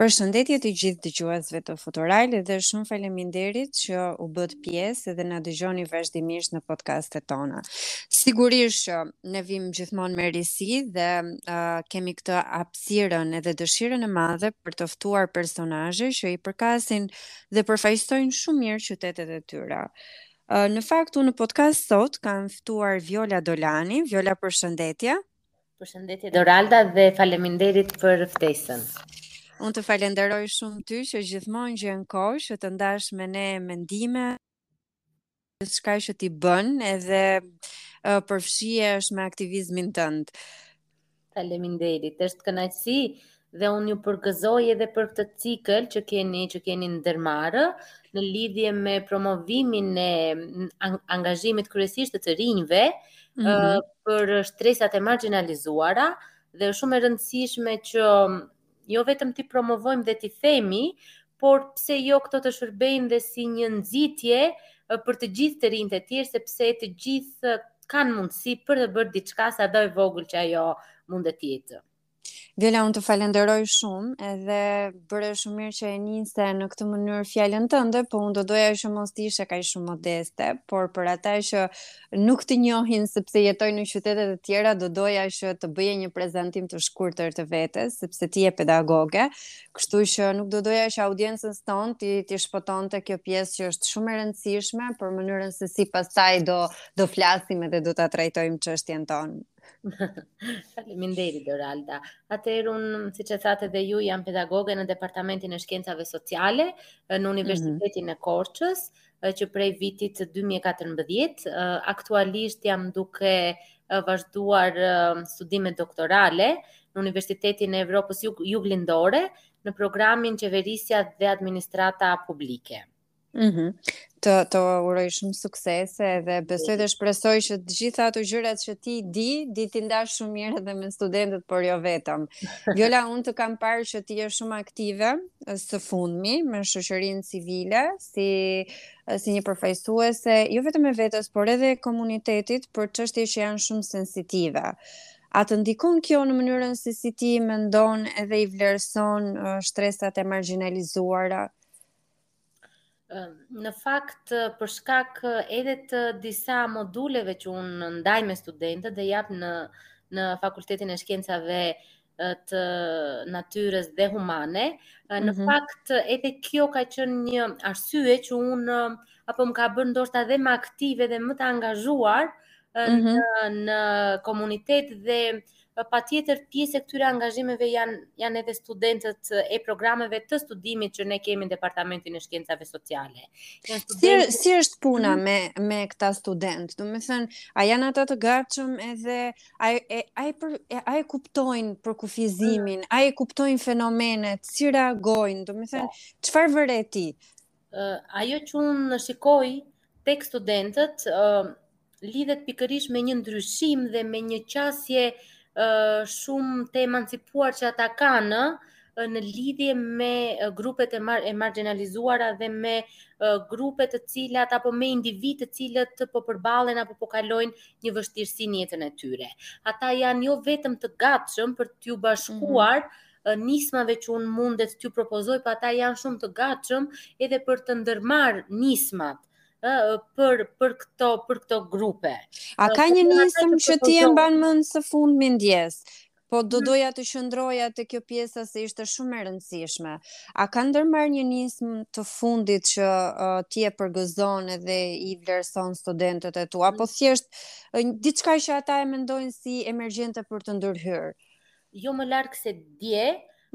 Përshëndetje të gjithë dëgjuesve të Futural dhe shumë faleminderit që u bëtë pjesë dhe na dëgjoni vazhdimisht në podcastet tona. Sigurisht që ne vijmë gjithmonë me risi dhe uh, kemi këtë hapësirën edhe dëshirën e madhe për të ftuar personazhe që i përkasin dhe përfaqësojnë shumë mirë qytetet e tyre. Uh, në fakt unë në podcast sot kam ftuar Viola Dolani, Viola përshëndetje. Përshëndetje Doralda dhe faleminderit për ftesën. Unë të falenderoj shumë ty që gjithmonë gjen kohë që të ndash me ne mendime gjithçka që ti bën edhe uh, përfshihesh me aktivizmin tënd. Faleminderit. Është kënaqësi Dhe unë ju përgëzoj edhe për këtë cikël që keni që keni ndërmarrë në lidhje me promovimin e angazhimit kryesisht të të rinjve mm -hmm. për shtresat e marginalizuara dhe është shumë e rëndësishme që jo vetëm t'i promovojmë dhe t'i themi, por pse jo këto të shërbejnë dhe si një nxitje për të gjithë të rinjtë e tjerë sepse të gjithë kanë mundësi për të bërë diçka sado e vogël që ajo mund të jetë. Viola, unë të falenderoj shumë edhe bëre shumë mirë që e nise në këtë mënyrë fjalën tënde, po unë do doja që mos të ishe kaq shumë modeste, por për ata që nuk të njohin sepse jetojnë në qytete të tjera, do doja që të bëje një prezantim të shkurtër të vetes, sepse ti je pedagoge, kështu që nuk do doja që audiencës tonë t'i, t'i shpëtonte kjo pjesë që është shumë e rëndësishme për mënyrën se si pastaj do, do flasim edhe do ta trajtojmë çështjen tonë. Faleminderit Doralda. Atëherë unë, siç e thatë edhe ju, jam pedagoge në Departamentin e Shkencave Sociale në mhm. Universitetin mm -hmm. e Korçës që prej vitit 2014. Aktualisht jam duke vazhduar studime doktorale në Universitetin e Evropës Juglindore në programin Qeverisja dhe Administrata Publike. Mm -hmm. Të të uroj shumë suksese dhe besoj dhe shpresoj që të gjitha ato gjërat që ti di, di t'i ndash shumë mirë edhe me studentët, por jo vetëm. Viola, unë të kam parë që ti je shumë aktive së fundmi me shoqërinë civile, si si një përfaqësuese jo vetëm e vetes, por edhe e komunitetit për çështje që janë shumë sensitive. A të ndikon kjo në mënyrën se si ti mendon edhe i vlerëson shtresat e marginalizuara? Në fakt, për shkak edhe të disa moduleve që unë ndaj me studentët dhe jap në në Fakultetin e Shkencave të Natyrës dhe Humane, në mm -hmm. fakt edhe kjo ka qenë një arsye që unë apo më ka bërë ndoshta edhe më aktive dhe më të angazhuar mm -hmm. në në komunitet dhe Patjetër pjesë e këtyre angazhimeve janë janë edhe studentët e programeve të studimit që ne kemi në Departamentin e Shkencave Sociale. Janë studentët... si, si është puna mhm. me, me këta studentë? Do me thënë, a janë ata të gatshëm edhe, a, e, a, e, për, a e kuptojnë përkufizimin, a e kuptojnë fenomenet, si reagojnë, do me thënë, çfarë po. vëren ti? Ajo që unë shikoj tek studentët lidhet pikërisht me një ndryshim dhe me një qasje shumë të emancipuar që ata kanë, në lidhje me grupet e, mar e margjinalizuara dhe me grupet të cilat apo me individë të cilët po përballen apo po kalojnë një vështirësi në jetën e tyre. Ata janë jo vetëm të gatshëm për t'iu bashkuar mm -hmm. nismave që unë mundet t'u propozoj, po ata janë shumë të gatshëm edhe për të ndërmarrë nismat për për këto për këto grupe. A ka një nismë që ti e mban mend së fundmi ndjesë? Po do mhm. doja të qëndroja te kjo pjesa se ishte shumë e rëndësishme. A ka ndërmarrë një nismë të fundit që uh, ti e përgëzon edhe i vlerëson studentët e tu, apo mhm. thjesht uh, diçka që ata e mendojnë si emergjente për të ndërhyrë? Jo më larg se dje,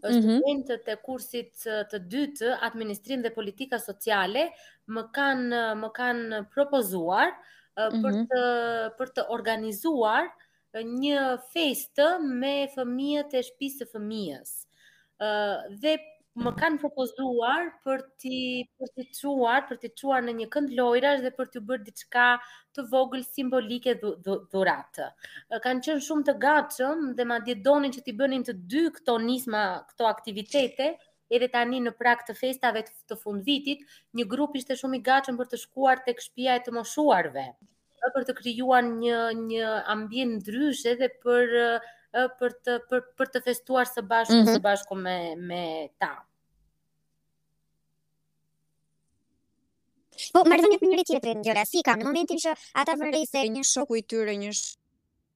ë mm -hmm. studentët e kursit të dytë administrim dhe politika sociale më kanë më kanë propozuar për mm -hmm. të për të organizuar një festë me fëmijët e shtëpisë së fëmijës. ë dhe më kanë propozuar për t'i për t'i çuar, për t'i çuar në një kënd lojrash dhe për t'u bërë diçka të vogël simbolike dhuratë. Kanë qenë shumë të gatshëm dhe madje donin që t'i bënin të dyja këto nisma, këto aktivitete, edhe tani në prag të festave të fundvitit, një grup ishte shumë i gatshëm për të shkuar tek shtëpia e të moshuarve. për të krijuar një një ambient ndryshe dhe për për të për, për të festuar së bashku mm -hmm. së bashku me me ta. Po, marrëdhëniet me njëri-tjetrin, gjëra si kanë në momentin që ata vërejnë se një shoku i tyre, një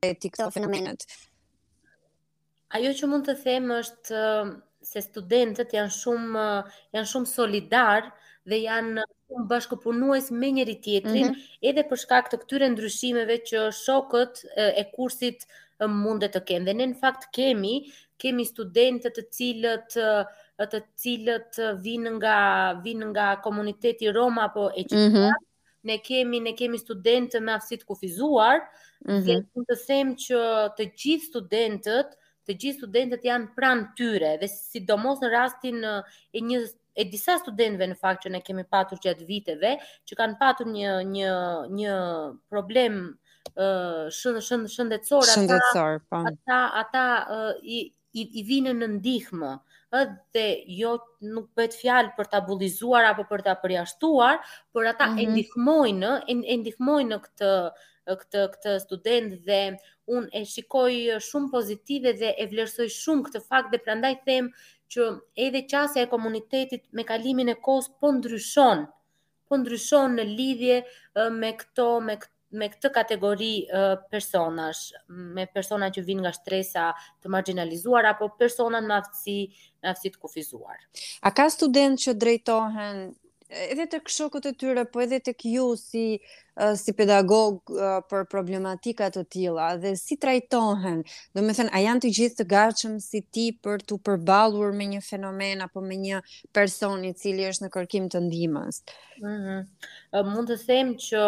ti këto fenomenet. Ajo që mund të them është se studentët janë shumë janë shumë solidarë dhe janë shumë bashkëpunues me njëri-tjetrin mm -hmm. edhe për shkak të këtyre ndryshimeve që shokët e kursit mund të kenë. Dhe ne në fakt kemi kemi studentë të cilët të cilët vijnë nga vijnë nga komuniteti rom apo egjip mm -hmm ne kemi ne kemi studentë me aftësi të kufizuar, mm -hmm. dhe mund të them që të gjithë studentët, të gjithë studentët janë pranë tyre dhe sidomos në rastin e një e disa studentëve në fakt që ne kemi patur gjatë viteve, që kanë patur një një një problem ë uh, shëndetësor, shëndetësor, ata, po. Ata ata uh, i i, i vijnë në ndihmë, ë dhe jo nuk bëhet fjalë për ta bullizuar apo për ta përjashtuar, por ata mm -hmm. e mhm. ndihmojnë, e, e ndihmojnë këtë këtë këtë student dhe unë e shikoj shumë pozitive dhe e vlerësoj shumë këtë fakt dhe prandaj them që edhe qasja e komunitetit me kalimin e kohës po ndryshon, po ndryshon në lidhje me këto me këto me këtë kategori personash, me persona që vijnë nga shtresa të margjinalizuar apo persona me aftësi, me aftësi të kufizuar. A ka studentë që drejtohen edhe tek shokët e tyre, po edhe tek ju si, si pedagog për problematika të tilla dhe si trajtohen, domethënë, a janë të gjithë të gatshëm si ti për t'u përballur me një fenomen apo me një person i cili është në kërkim të ndihmës? Uh, Mm -hmm. Mund të them që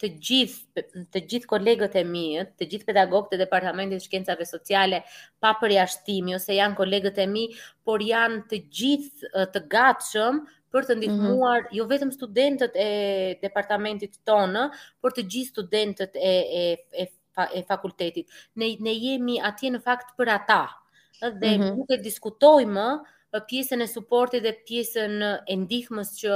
të gjithë të gjithë kolegët e mi, të gjithë pedagogët e Departamentit të Shkencave Sociale pa përjashtim, jo se janë kolegët e mi, por janë të gjithë të gatshëm për të mhm. ndihmuar mm -hmm. jo vetëm studentët e departamentit tonë, por të gjithë studentët e e e e fakultetit. Ne ne jemi atje në fakt për ata. Dhe mm -hmm. nuk e diskutojmë pjesën e suportit dhe pjesën e ndihmës që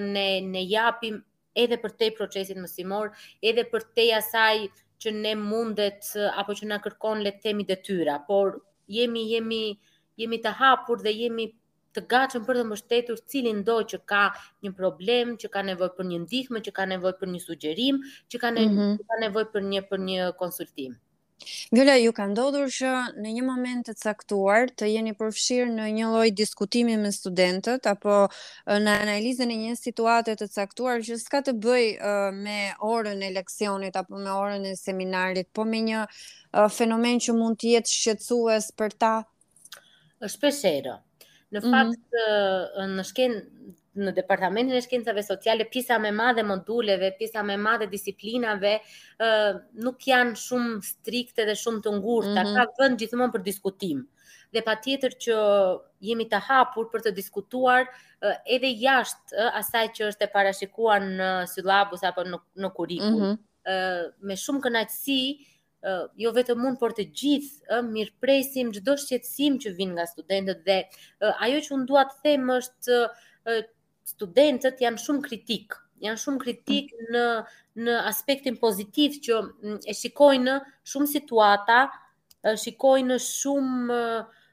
ne ne japim edhe përtej procesit mësimor, edhe përtej asaj që ne mundet apo që na kërkon le të themi detyra, por jemi jemi jemi të hapur dhe jemi të gatshëm për të mbështetur cilindo që ka një problem, që ka nevojë për një ndihmë, që ka nevojë për një sugjerim, që ka nevojë, mm -hmm. ka nevojë për një për një konsultim. Gjela, ju ka ndodhur që në një moment të caktuar të jeni përfshirë në një lloj diskutimi me studentët apo në analizën e një situate të caktuar që s'ka të bëjë me orën e leksionit apo me orën e seminarit, po me një fenomen që mund të jetë shqetësues për ta Shpeshherë. Në mhm. fakt mm -hmm. në shken në departamentin e shkencave sociale pjesa më e madhe e moduleve, pjesa më e madhe e disiplinave ë uh, nuk janë shumë strikte dhe shumë të ngurta, mm -hmm. ka vend gjithmonë për diskutim. Dhe patjetër që jemi të hapur për të diskutuar uh, edhe jashtë uh, asaj që është e parashikuar në syllabus apo në në kurrikul. Mm -hmm. uh, me shumë kënaqësi jo vetëm unë, por të gjithë, ë mirëpresim çdo shqetësim që vijnë nga studentët dhe ajo që unë dua të them është studentët janë shumë kritikë, janë shumë kritikë mm. në në aspektin pozitiv që mm, e shikojnë shumë situata, shikojnë shumë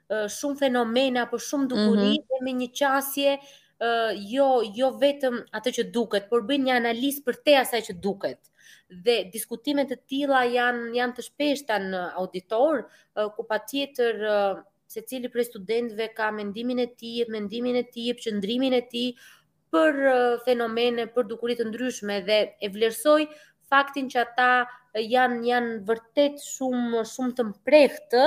shumë fenomene apo shumë mhm. dukuri mm -hmm. dhe me një qasje jo jo vetëm atë që duket, por bëjnë një analizë përtej asaj që duket. dhe diskutime të tilla janë janë të shpeshta në auditor, ku patjetër secili prej studentëve ka mendimin e tij, mendimin e tij, qëndrimin e tij për fenomene, për dukuri të ndryshme dhe e vlerësoj faktin që ata janë janë vërtet shumë shumë të mprehtë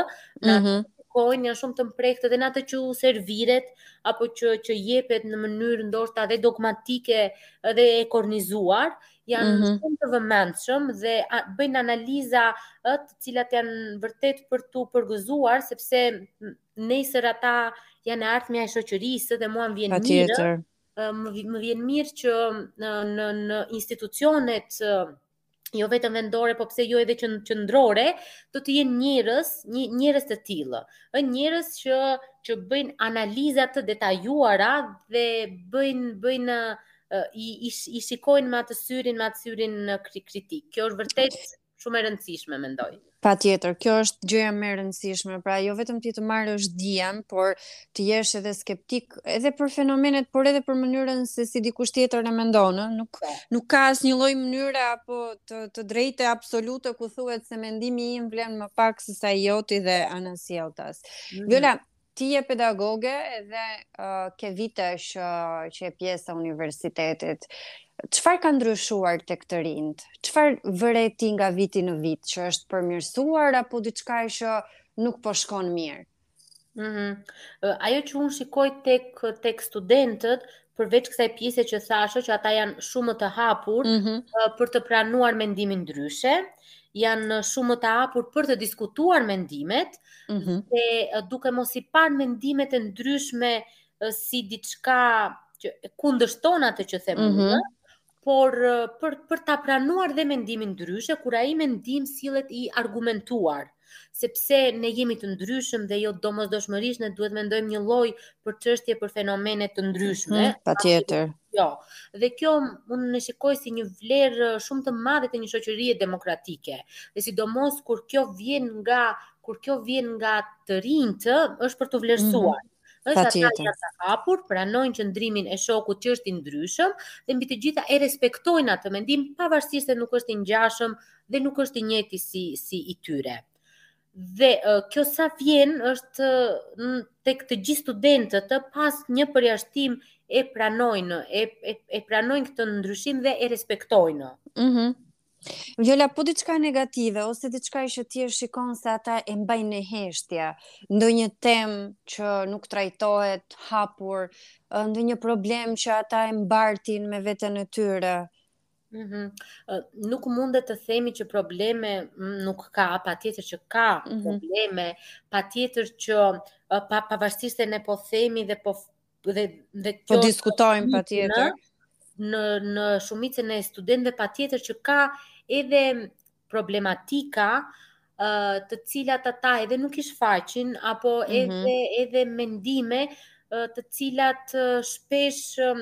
në mm -hmm kohën janë shumë të mprehtë dhe në atë që u serviret apo që që jepet në mënyrë ndoshta dhe dogmatike dhe e kornizuar, janë mm -hmm. shumë të vëmendshëm dhe bëjnë analiza të cilat janë vërtet për t'u përgëzuar sepse nesër ata janë e ardhmja e shoqërisë dhe mua më vjen mirë. Më, më vjen mirë që në në, në institucionet jo vetëm vendore, po pse jo edhe qendrore, do të jenë njerëz, njerëz të tillë. Ë njerëz që që bëjnë analiza të detajuara dhe bëjnë bëjnë i, i, i shikojnë me atë syrin, me atë syrin kritik. Kjo është vërtet shumë e rëndësishme, mendoj. Patjetër, kjo është gjëja më e rëndësishme, pra jo vetëm ti të marrësh dijen, por të jesh edhe skeptik, edhe për fenomenet, por edhe për mënyrën se si dikush tjetër e mendon, nuk, po. nuk ka asnjë lloj mënyre apo të, të drejte absolute ku thuhet se mendimi im vlen më pak se sa i joti dhe anasjelltas. Mm -hmm. Vjola, Ti je pedagoge dhe uh, ke vite uh, që je pjesë e universitetit. Çfarë ka ndryshuar tek të rinjtë? Çfarë vë re ti nga viti në vit që është përmirësuar apo diçka që nuk po shkon mirë? Mm -hmm. Ajo që unë shikoj tek, tek studentët, përveç kësaj pjese që thashë që ata janë shumë më të hapur mm -hmm. për të pranuar mendimin ndryshe, janë shumë më të hapur për të diskutuar mendimet mm -hmm. dhe duke mos i parë mendimet e ndryshme si diçka që kundërshton atë që them mm -hmm. unë, por për për ta pranuar dhe mendimin ndryshe, kur ai mendim sillet i argumentuar, sepse ne jemi të ndryshëm dhe jo domosdoshmërisht ne duhet të mendojmë njëlloj për çështje për fenomene të ndryshme. Mm, Patjetër. Jo. Dhe kjo unë e shikoj si një vlerë shumë të madhe të një shoqërie demokratike. Dhe sidomos kur kjo vjen nga kur kjo vjen nga të rinjtë, është për t'u vlerësuar. Mm -hmm. Është, ata, patjetër, janë të hapur, pranojnë qëndrimin e shokut që është i ndryshëm dhe mbi të gjitha e respektojnë atë mendim pavarësisht se nuk është i ngjashëm dhe nuk është i njëjti si si i tyre. Dhe ë, kjo sa vjen është ë, n- tek të gjithë studentët ë, pa asnjë përjashtim e pranojnë, e, e, e pranojnë këtë ndryshim dhe e respektojnë. Mhm. Viola, po diçka negative, ose diçka që ti e shikon se ata e mbajnë në heshtje, ndonjë temë që nuk trajtohet hapur, ndonjë problem që ata e mbartin me veten e tyre, Mm -hmm. Nuk mundet të themi që probleme nuk ka, patjetër që ka mhm. probleme, mm -hmm. patjetër që pa, pavarësisht se ne po themi dhe po dhe dhe po diskutojmë patjetër në në shumicën e studentëve patjetër që ka edhe problematika ë uh, të cilat ata edhe nuk i shfaqin apo mhm. edhe mm -hmm. edhe mendime uh, të cilat uh, shpesh uh,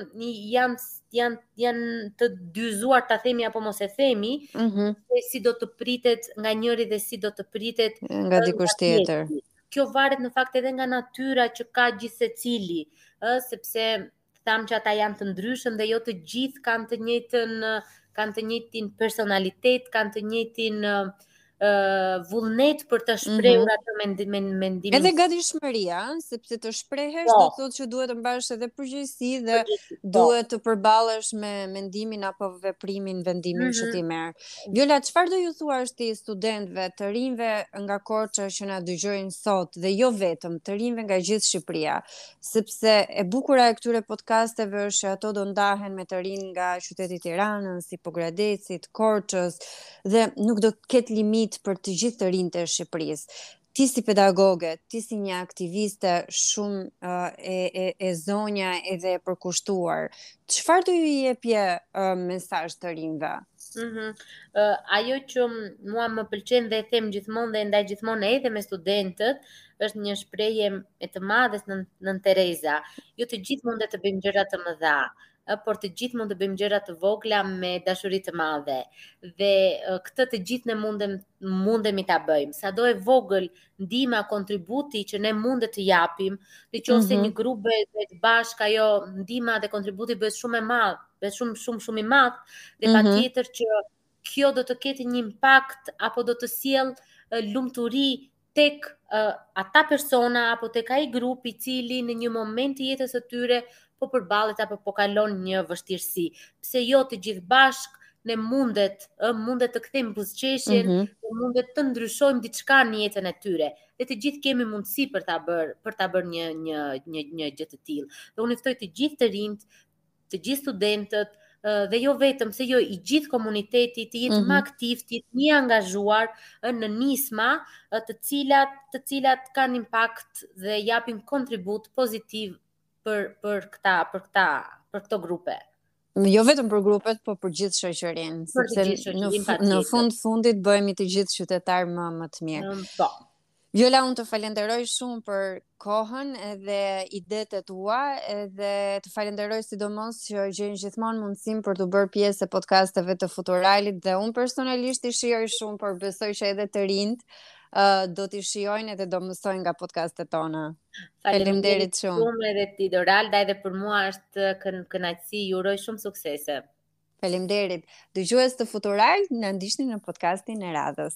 janë janë janë të dyzuar ta themi apo mos e themi, mm -hmm. si do të pritet nga njëri dhe si do të pritet nga dikush tjetër. kjo varet në fakt edhe nga natyra që ka gjithsecili, ë sepse thamë që ata janë të ndryshëm dhe jo të gjithë kanë të njëjtën kanë të njëjtin personalitet, kanë të njëjtin uh, vullnet për të shprehur mm -hmm. atë mendimin mendim. Edhe gatishmëria, sepse të shprehesh po. do të thotë që duhet të mbash edhe përgjegjësi dhe po. duhet të përballesh me mendimin apo veprimin, vendimin mm -hmm. që mhm. ti merr. Viola, çfarë do ju thuash ti studentëve, të rinjve nga Korça që na dëgjojnë sot dhe jo vetëm, të rinjve nga gjithë Shqipëria, sepse e bukura e këtyre podcasteve është që ato do ndahen me të rinj nga qyteti i Tiranës, i Pogradecit, Korçës dhe nuk do të ketë limit për të gjithë të rinjtë e Shqipërisë. Ti si pedagoge, ti si një aktiviste shumë uh, e, e, e zonja edhe e përkushtuar, çfarë do ju jepje uh, mesazh të rinjve? Mm -hmm. uh, ajo që mua më pëlqen dhe e them gjithmonë dhe ndaj gjithmonë edhe me studentët, është një shprehje e të madhes Nënë Tereza. Ju jo të gjithë mund të bëjmë gjëra të mëdha. ë por të gjithë mund të bëjmë gjëra të vogla me dashuri të madhe dhe këtë të gjithë ne mundem mundemi ta bëjmë sado e vogël ndihma kontributi që ne mundet të japim në qoftë se mm -hmm. një grup bëhet, bëhet bashkë ajo ndihma dhe kontributi bëhet shumë e madh bëhet shumë shumë shumë i madh dhe mm -hmm. patjetër që kjo do të ketë një impakt apo do të sjellë lumturi tek uh, ata persona apo tek ai grup i cili në një moment të jetës së tyre po përballet apo po kalon një vështirësi. Pse jo të gjithë bashkë ne mundet, ë mundet të kthejmë buzëqeshjen, mm -hmm. mundet të ndryshojmë diçka në jetën e tyre. Dhe të gjithë kemi mundësi për ta bërë, për ta bërë një një një një gjë të tillë. Dhe unë ftoj të gjithë të rinjtë të gjithë studentët dhe jo vetëm pse jo i gjithë komuniteti të jetë mm -hmm. më mhm. aktiv, të jetë më i angazhuar në nisma të cilat të cilat kanë impakt dhe japin kontribut pozitiv për për këta për këta për këto grupe. Jo vetëm për grupet, por për gjithë shoqërinë, sepse në në fund fundit bëhemi të gjithë qytetarë më më të mirë. Po. Viola, unë të falenderoj shumë për kohën edhe idetë e tua, edhe të falenderoj sidomos që gjen gjithmonë mundësinë për t'u bërë pjesë e podcasteve të Futuralit dhe unë personalisht i shijoj shumë, por besoj që edhe të rinjtë uh, do t'i shijojnë edhe do mësojnë nga podcastet tona. Faleminderit shumë. Shumë edhe ti Doralda edhe për mua është kën, kënaqësi, ju uroj shumë suksese. Faleminderit. Dëgjues të Futural, na ndiqni në podcastin e radhës.